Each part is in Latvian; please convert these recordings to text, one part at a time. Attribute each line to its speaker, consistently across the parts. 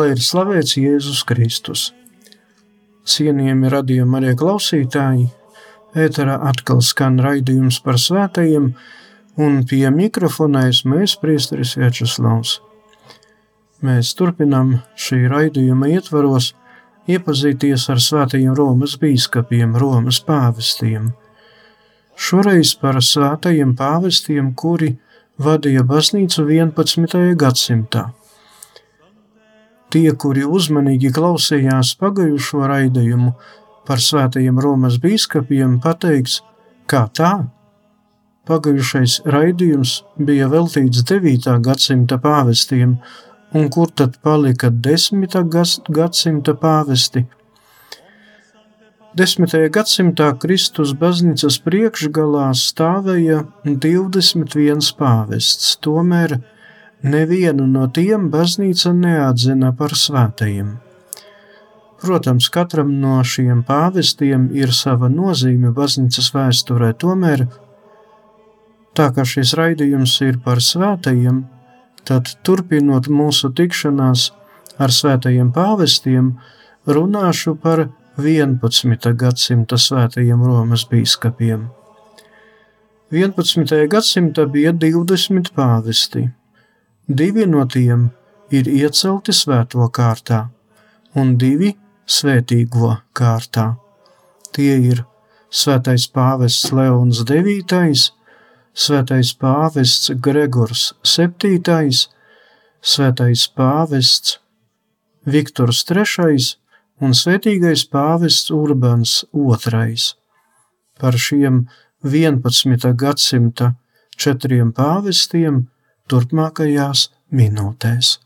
Speaker 1: Lai ir slavēts Jēzus Kristus. Cienījami radījumi arī klausītāji, ēterā atkal skan raidījums par svētajiem, un pie mikrofonais mēs priesteris Večeslavs. Mēs turpinam šī raidījuma ietvaros iepazīties ar svētajiem Romas bīskapiem, Romas pāvestiem. Šoreiz par svētajiem pāvestiem, kuri vadīja baznīcu 11. gadsimtā. Tie, kuri uzmanīgi klausījās pagājušo raidījumu par svētajiem Romas biskupiem, pateiks, kā tā? Pagājušais raidījums bija veltīts 9. gadsimta pāvestiem, un kur tad palika 10. gadsimta pāvesti? 10. gadsimtā Kristus baznīcas priekšgalā stāvēja 21 pāvests, tomēr Nevienu no tiem baznīca neatzina par svētajiem. Protams, katram no šiem pāvestiem ir sava nozīme baznīcas vēsturē, tomēr, tā kā šis raidījums ir par svētajiem, tad turpinot mūsu tikšanās ar svētajiem pāvestiem, runāšu par 11. gadsimta svētajiem Romas bīskapiem. 11. gadsimta bija 20 pāvesti Divi no tiem ir iecelti svēto kārtā, un divi svētīgo kārtā. Tie ir svētais pāvests Leons IX, svētais pāvests Gregors VII, svētais pāvests Viktors III un svētīgais pāvests Urbans II. Par šiem 11. gadsimta četriem pāvestiem turpmākajās minūtēs.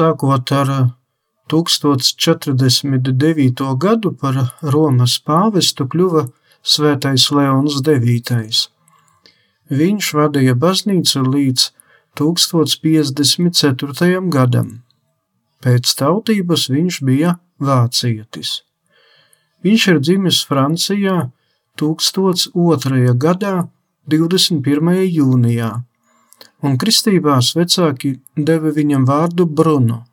Speaker 1: Sākot ar 1049. gadu par Romas pāvestu kļuva Svētais Leons IX. Viņš vadīja baznīcu līdz 1054. gadam. Pēc tautības viņš bija vācietis. Viņš ir dzimis Francijā 1002. gadā 21. jūnijā un kristībās vecāki deva viņam vārdu Bruno.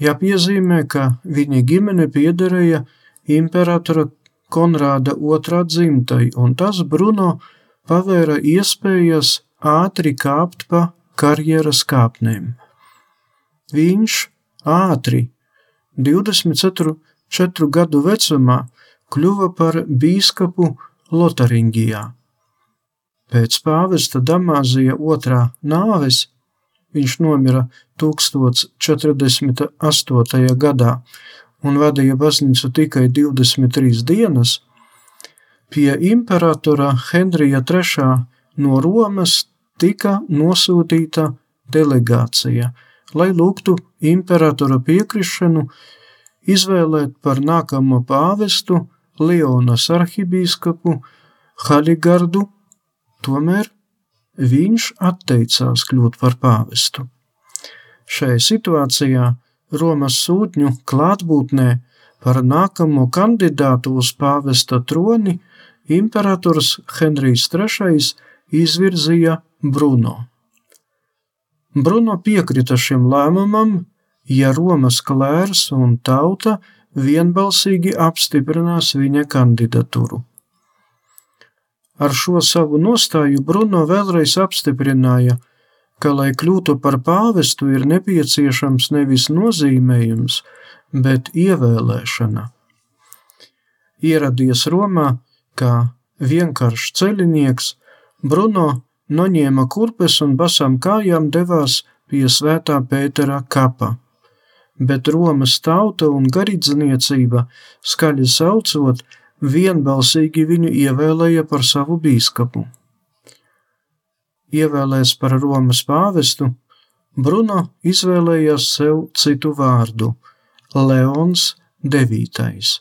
Speaker 1: Jāpiezīmē, ka viņa ģimene piederēja imperatora Konrāda otrā dzimtai, un tas Bruno pavēra iespējas ātri kāpt pa karjeras kāpnēm. viņš ātri, 24 gadu vecumā, kļuva par bīskapu Lotaringijā. Pēc pāvesta Damāzija otrā nāves viņš nomira 1048. gadā un vadīja baznīcu tikai 23 dienas, pie imperatora Henrija III no Romas tika nosūtīta delegācija, lai lūgtu imperatora piekrišanu izvēlēt par nākamo pāvestu Leonas arhibīskapu Haligardu, tomēr viņš atteicās kļūt par pāvestu. Šajā situācijā Romas sūtņu klātbūtnē par nākamo kandidātu uz pāvesta troni imperators Henrijs III izvirzīja Bruno. Bruno piekrita šim lēmumam, ja Romas klērs un tauta vienbalsīgi apstiprinās viņa kandidatūru. Ar šo savu nostāju Bruno vēlreiz apstiprināja, ka, lai kļūtu par pāvestu, ir nepieciešams nevis nozīmējums, bet ievēlēšana. Ieradies Romā kā vienkāršs ceļinieks, Bruno noņēma kurpes un basām kājām devās pie svētā Pētera kapa bet Romas tauta un garīdzniecība, skaļi saucot, vienbalsīgi viņu ievēlēja par savu bīskapu. Ievēlēs par Romas pāvestu, Bruno izvēlējās sev citu vārdu - Leons IX.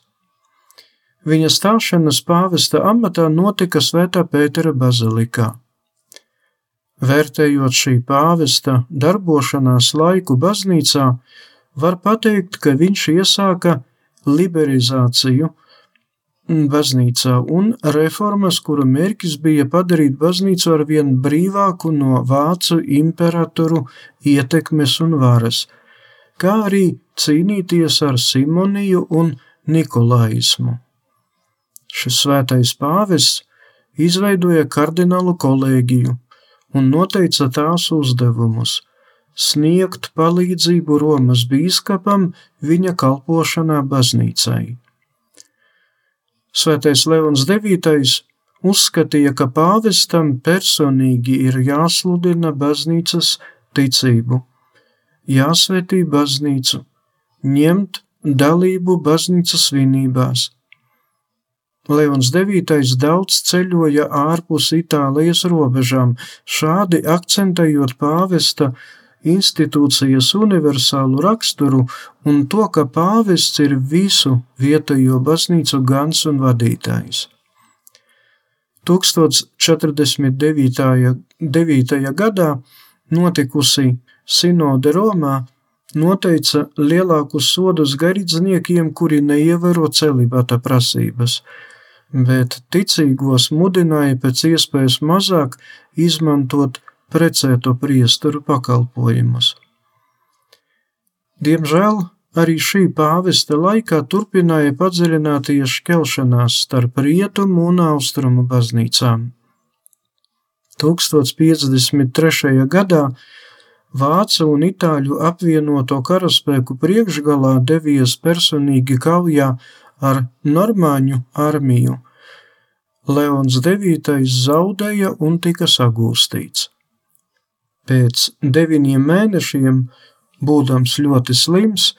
Speaker 1: Viņa stāšanās pāvesta amatā notika Svētā Pētera bazilikā. Vērtējot šī pāvesta darbošanās laiku baznīcā, var teikt, ka viņš iesāka liberalizāciju baznīcā un reformas, kuru mērķis bija padarīt baznīcu ar vien brīvāku no vācu imperatoru ietekmes un varas, kā arī cīnīties ar Simoniju un Nikolaismu. Šis svētais pāvests izveidoja kardinālu kolēģiju un noteica tās uzdevumus – sniegt palīdzību Romas bīskapam viņa kalpošanā baznīcai. Svētais Leons IX uzskatīja, ka pāvestam personīgi ir jāsludina baznīcas ticību, jāsvētī baznīcu, ņemt dalību baznīcas svinībās. Leons IX daudz ceļoja ārpus Itālijas robežām, šādi akcentējot pāvesta institūcijas universālu raksturu un to, ka pāvests ir visu vietējo baznīcu gans un vadītājs. 1049. gadā notikusi sinode Romā noteica lielākus sodus garīdzniekiem, kuri neievēro celibata prasības, bet ticīgos mudināja pēc iespējas mazāk izmantot precēto priesteru pakalpojumus. Diemžēl arī šī pāvesta laikā turpināja padziļināties šķelšanās starp rietumu un austrumu baznīcām. 1053. gadā Vācu un Itāļu apvienoto karaspēku priekšgalā devies personīgi kaujā ar normāņu armiju. Leons IX zaudēja un tika sagūstīts. Pēc deviņiem mēnešiem, būdams ļoti slims,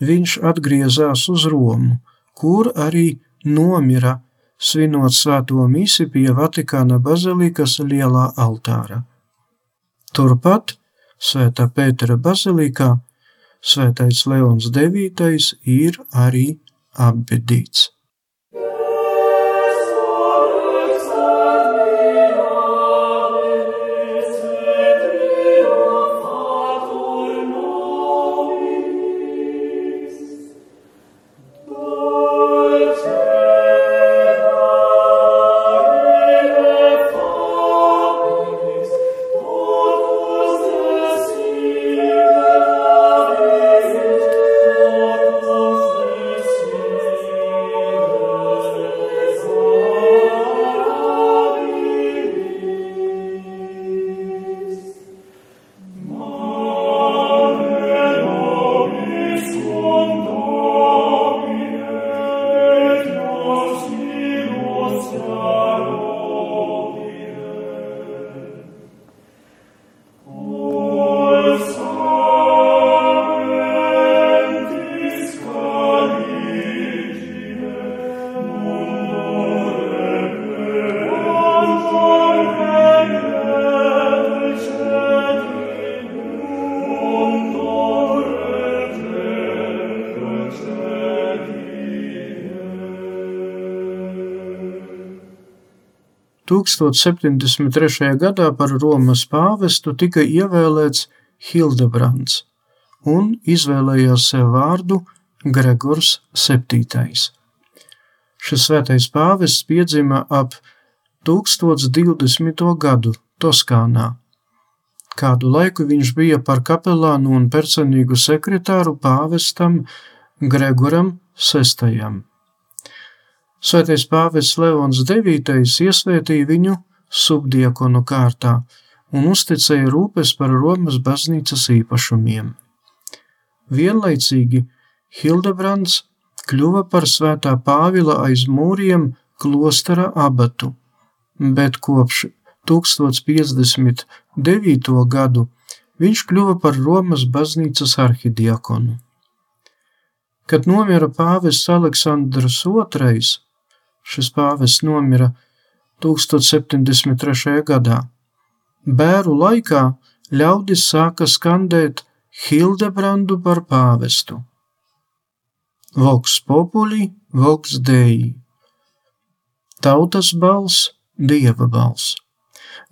Speaker 1: viņš atgriezās uz Romu, kur arī nomira, svinot svēto misi pie Vatikāna bazilikas lielā altāra. Turpat Svētā Pētera bazilikā Svētais Leons IX ir arī apbedīts. 1073. gadā par Romas pāvestu tika ievēlēts Hildebrands un izvēlējās sev vārdu Gregors VII. Šis svētais pāvests piedzima ap 1020. gadu Toskānā. Kādu laiku viņš bija par kapelānu un personīgu sekretāru pāvestam Gregoram VI. Svētais pāvests Leons IX iesvētīja viņu subdiekonu kārtā un uzticēja rūpes par Romas baznīcas īpašumiem. Vienlaicīgi Hildebrands kļuva par svētā Pāvila aiz mūriem klostera abatu, bet kopš 1059. gadu viņš kļuva par Romas baznīcas arhidiakonu. Kad nomira pāvests Aleksandrs II, šis pāvests nomira 1073. gadā. Bēru laikā ļaudis sāka skandēt Hildebrandu par pāvestu. Vox populi, vox dei. Tautas balss, dieva balss.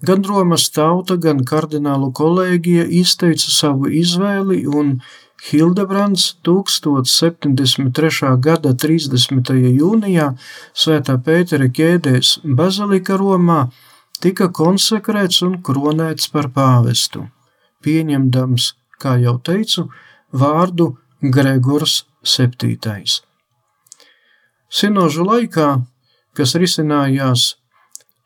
Speaker 1: Gan Romas tauta, gan kardinālu kolēģija izteica savu izvēli un Hildebrands 1073. gada 30. jūnijā Svētā Pētera ķēdēs Bazilika Romā tika konsekrēts un kronēts par pāvestu, pieņemdams, kā jau teicu, vārdu Gregors VII. Sinožu laikā, kas risinājās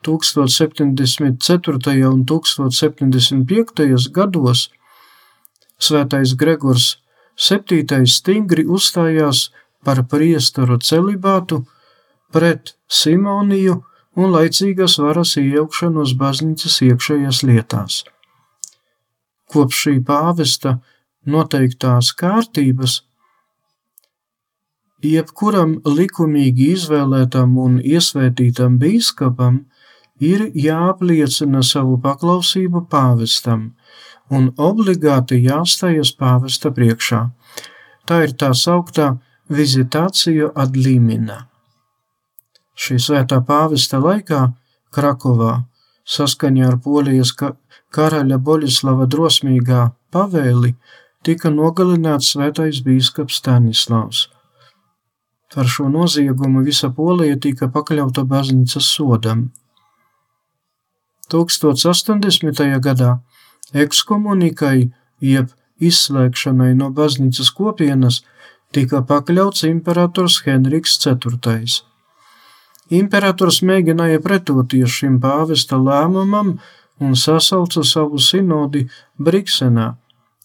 Speaker 1: 1074. un 1075. gados, Svētais Gregors Septītais stingri uzstājās par priesteru celibātu pret Simoniju un laicīgas varas iejaukšanos baznīcas iekšējās lietās. Kopš šī pāvesta noteiktās kārtības jebkuram likumīgi izvēlētam un iesvētītam bīskapam ir jāapliecina savu paklausību pāvestam – un obligāti jāstājas pāvesta priekšā. Tā ir tā sauktā vizitācija ad limina. Šī svētā pāvesta laikā Krakovā saskaņā ar Polijas karaļa Boļislava drosmīgā pavēli tika nogalināts svētais bīskaps Stanislavs. Par šo noziegumu visa Polija tika pakļauta baznīcas sodam. 1080. gadā ekskomunikai, jeb izslēgšanai no baznīcas kopienas, tika pakļauts imperators Henriks IV. Imperators mēģināja pretoties šim pāvesta lēmumam un sasauca savu sinodi Briksenā,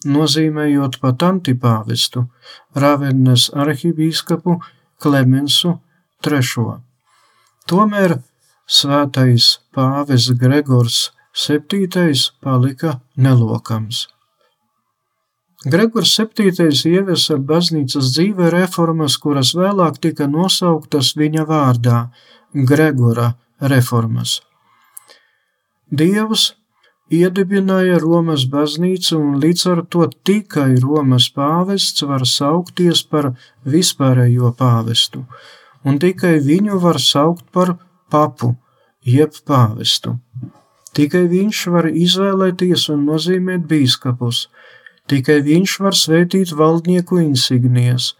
Speaker 1: nozīmējot pat antipāvestu, Ravennes arhibīskapu Klemensu III. Tomēr svētais pāvis Gregors septītais palika nelokams. Gregors VII ieviesa baznīcas dzīvē reformas, kuras vēlāk tika nosauktas viņa vārdā - Gregora reformas. Dievs iedibināja Romas baznīcu, un līdz ar to tikai Romas pāvests var saukties par vispārējo pāvestu, un tikai viņu var saukt par papu, jeb pāvestu. Tikai viņš var izvēlēties un nozīmēt bīskapus, tikai viņš var svētīt valdnieku insignijas,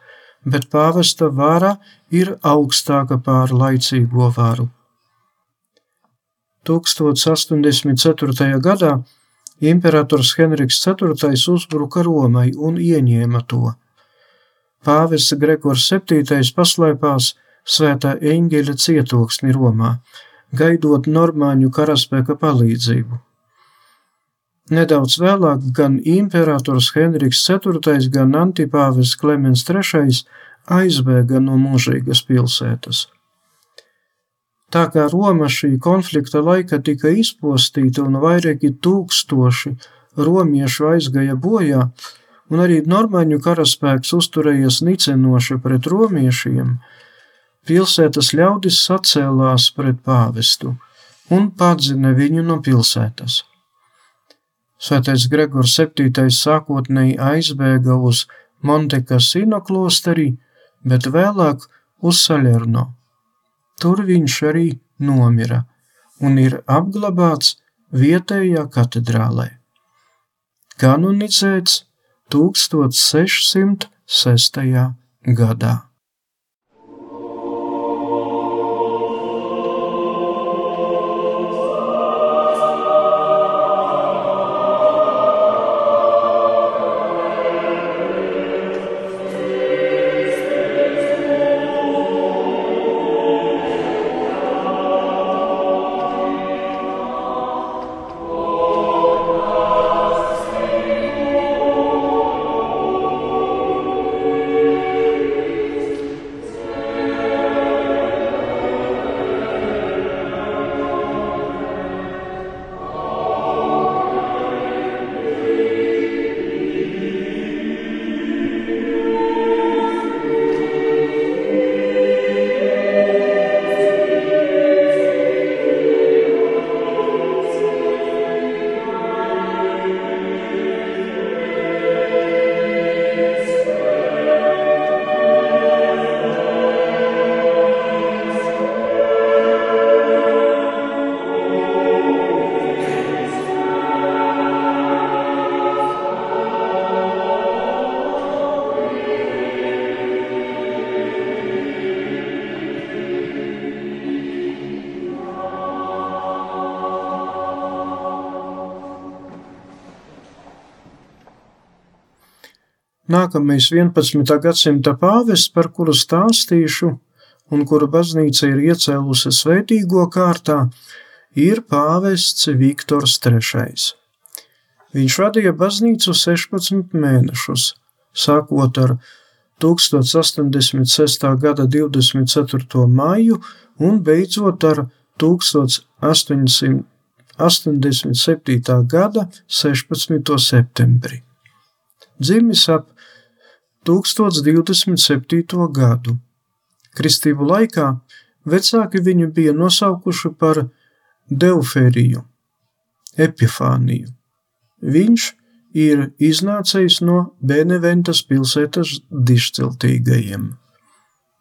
Speaker 1: bet pāvesta vara ir augstāka pār laicīgo varu. 1084. gadā imperators Henriks IV uzbruka Romai un ieņēma to. Pāvests Gregors VII paslēpās svētā eņģeļa cietoksni Romā, gaidot normāņu karaspēka palīdzību. Nedaudz vēlāk gan imperators Henriks IV, gan antipāvis Klemens III aizbēga no mūžīgas pilsētas. Tā kā Roma šī konflikta laika tika izpostīta un vairāki tūkstoši romiešu aizgāja bojā, un arī normāņu karaspēks uzturējies nicinoši pret romiešiem, pilsētas ļaudis sacēlās pret pāvestu un padzina viņu no pilsētas. Svētais Gregors VII sākotnēji aizbēga uz Montekasino klosterī, bet vēlāk uz Salerno. Tur viņš arī nomira, un ir apglabāts vietējā katedrālē. Kanonizēts 1606. gadā. Nākamais 11. gadsimta pāvests, par kuru stāstīšu, un kuru baznīca ir iecēlusi svētīgo kārtā, ir pāvests Viktors III. Viņš vadīja baznīcu 16 mēnešus, sākot ar 1086. gada 24. maiju un beidzot ar 1887. gada 16. septembri. Dzimis ap 1027. gadu. Kristību laikā vecāki viņu bija nosaukuši par Deuferiju, Epifāniju. Viņš ir iznācējis no Beneventas pilsētas dišciltīgajiem.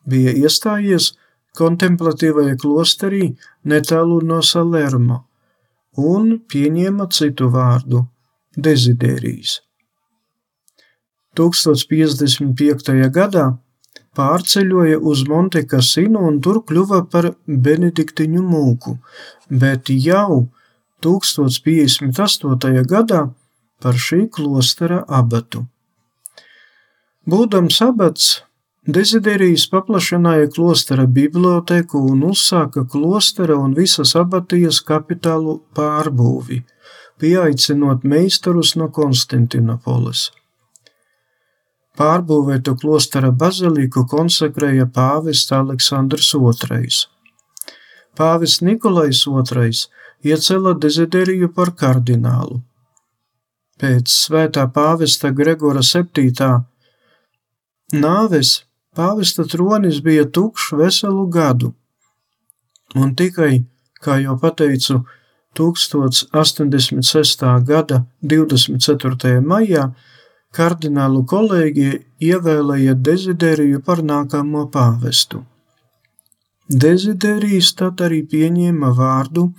Speaker 1: Bija iestājies kontemplatīvajā klosterī netālu no Salermo un pieņēma citu vārdu - Dezidērijas. 1055. gadā pārceļoja uz Montekasinu un tur kļuva par benediktiņu mūku, bet jau 1058. gadā par šī klostera abatu. Būdams abats, Dezidērijas paplašināja klostera biblioteku un uzsāka klostera un visas abatijas kapitālu pārbūvi, pieaicinot meistarus no Konstantinopolis. Pārbūvēto klostera baziliku konsekrēja pāvests Aleksandrs II. Pāvests Nikolais II iecēla Dezidēriju par kardinālu. Pēc svētā pāvesta Gregora VII. nāves pāvesta tronis bija tukšs veselu gadu, un tikai, kā jau pateicu, 1086. gada 24. maijā kardinālu kolēģija ievēlēja Dezidēriju par nākamo pāvestu. Dezidērijas tad arī pieņēma vārdu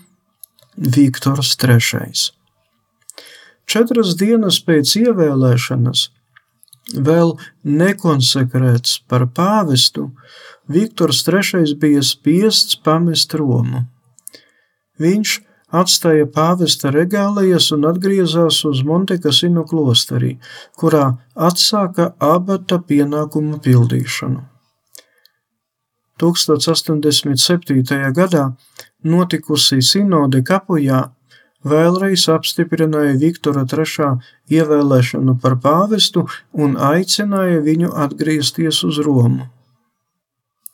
Speaker 1: Viktors III. Četras dienas pēc ievēlēšanas, vēl nekonsekrēts par pāvestu, Viktors III bija spiests pamest Romu. Viņš atstāja pāvesta regālijas un atgriezās uz Montekasino klosterī, kurā atsāka abata pienākumu pildīšanu. 1087. gadā notikusī sinode Kapujā vēlreiz apstiprināja Viktora III ievēlēšanu par pāvestu un aicināja viņu atgriezties uz Romu.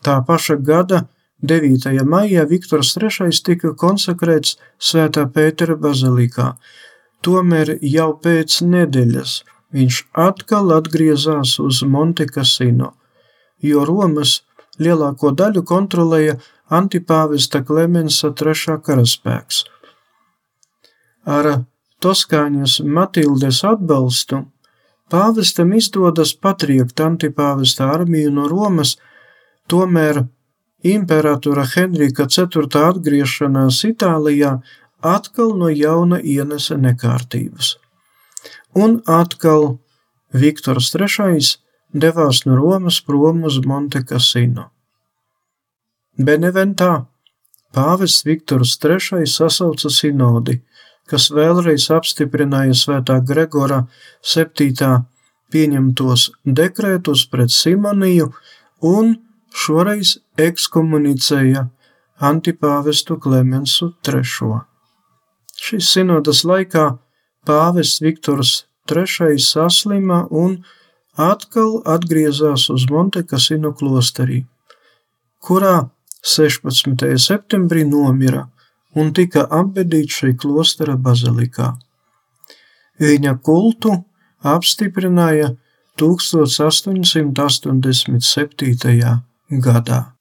Speaker 1: Tā paša gada 9. maijā Viktors III tika konsekrēts Svētā Pētera bazilikā. Tomēr jau pēc nedēļas viņš atkal atgriezās uz Montekasino, jo Romas lielāko daļu kontrolēja antipāvesta Klemensa III karaspēks. Ar Toskāņas Matildes atbalstu pāvestam izdodas patriekt antipāvesta armiju no Romas, tomēr imperatora Henrika IV atgriešanās Itālijā atkal no jauna ienesa nekārtības. Un atkal Viktors III devās no Romas prom uz Monte Cassino. Beneventā pāvests Viktors III sasauca sinodi, kas vēlreiz apstiprināja svētā Gregora 7. pieņemtos dekrētus pret Simoniju un šoreiz ekskomunicēja antipāvestu Klemensu III. Šīs sinodas laikā pāvests Viktors III saslima un atkal atgriezās uz Montekasino klosterī, kurā 16. septembrī nomira un tika apbedīts šī klostera bazilikā. Viņa kultu apstiprināja 1887. Gadā.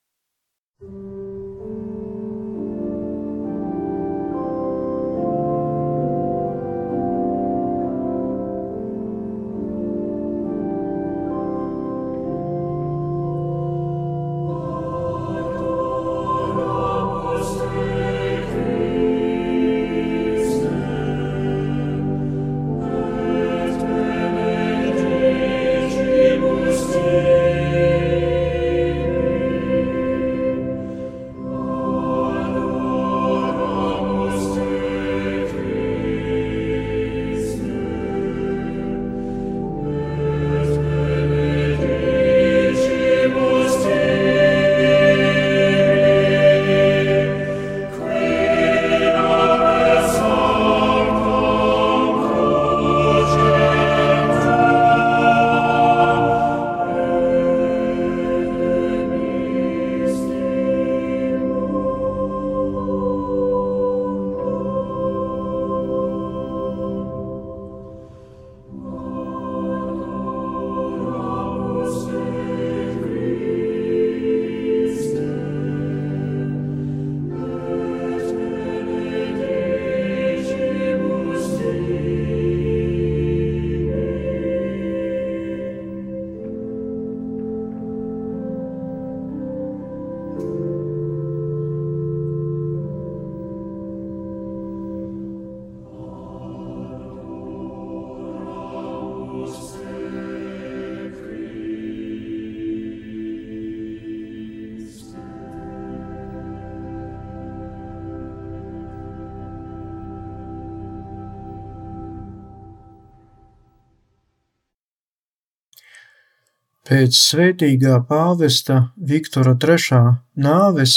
Speaker 1: Pēc svētīgā pāvesta Viktora III nāves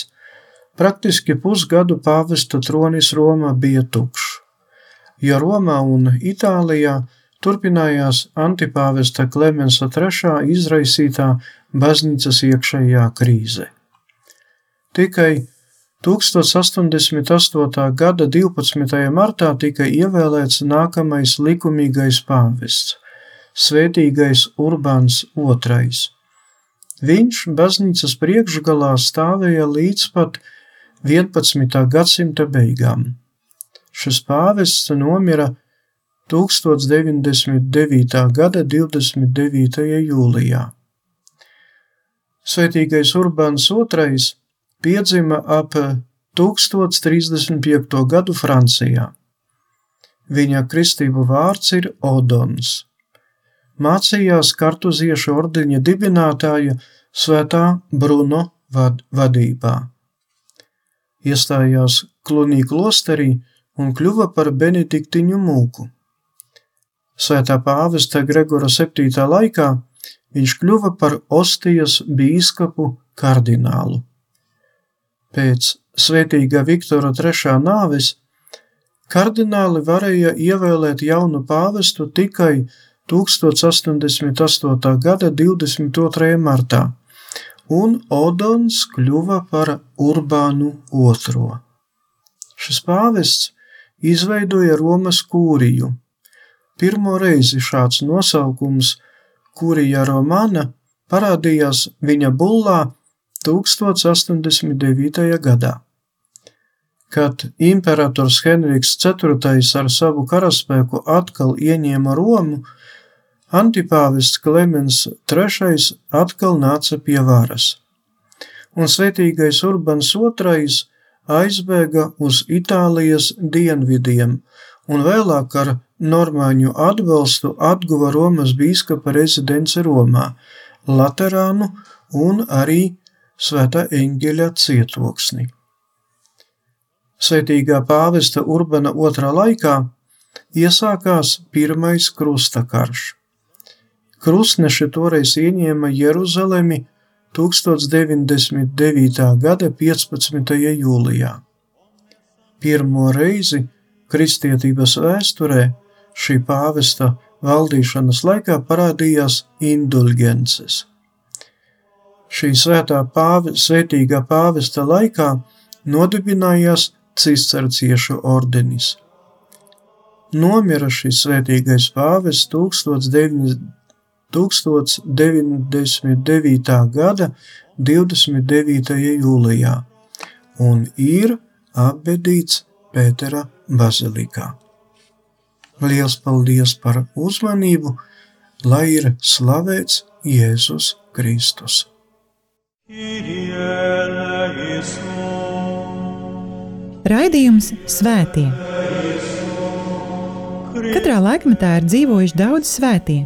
Speaker 1: praktiski pusgadu pāvesta tronis Romā bija tukšs, jo Romā un Itālijā turpinājās antipāvesta Klemensa III izraisītā baznīcas iekšējā krīze. Tikai 1088. gada 12. martā tika ievēlēts nākamais likumīgais pāvests svētīgais Urbāns II. Viņš baznīcas priekšgalā stāvēja līdz pat 11. gadsimta beigām. Šis pāvests nomira 1099. gada 29. jūlijā. Svētīgais Urbāns II piedzima ap 1035. gadu Francijā. Viņa kristību vārds ir Odons mācījās kartuziešu ordeņa dibinātāja svētā Bruno vad vadībā. Iestājās Klunī klosterī un kļuva par benediktiņu mūku. Svētā pāvesta Gregora 7. laikā viņš kļuva par Ostijas bīskapu kardinālu. Pēc svētīgā Viktora III nāves kardināli varēja ievēlēt jaunu pāvestu tikai 1088. gada 22. martā, un Odons kļuva par Urbānu II. Šis pāvests izveidoja Romas kūriju. Pirmo reizi šāds nosaukums Kūrija Romana parādījās viņa bullā 1089. gadā. Kad imperators Henriks IV ar savu karaspēku atkal ieņēma Romu, Antipāvests Klemens III atkal nāca pie varas, un svētīgais Urbans II aizbēga uz Itālijas dienvidiem, un vēlāk ar normāņu atbalstu atguva Romas bīskapa rezidence Romā, Laterānu un arī Svētā eņģeļa cietoksni. Svētīgā pāvesta Urbana otrā laikā iesākās pirmais krustakarš. Krustneši toreiz ieņēma Jeruzalemi 1099. gada 15. jūlijā. Pirmo reizi kristietības vēsturē šī pāvesta valdīšanas laikā parādījās indulgences. Šī svētā pāve, svētīgā pāvesta laikā nodibinājās cisterciešu ordenis. Nomira šis svētīgais pāvis 1099. gada 29. jūlijā un ir apbedīts Pētera bazilikā. Liels paldies par uzmanību, lai ir slavēts Jēzus Kristus.
Speaker 2: Raidījums Svētie. Katrā laikmetā ir dzīvojuši daudz svētie,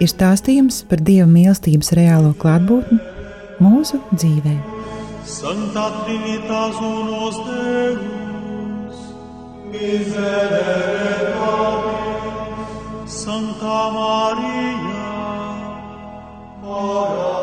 Speaker 2: ir stāstījums par dieva mīlestības reālo klātbūtni mūsu dzīvē. Santa Trinitas unos Deus, miserere Pabis, Santa Maria, ora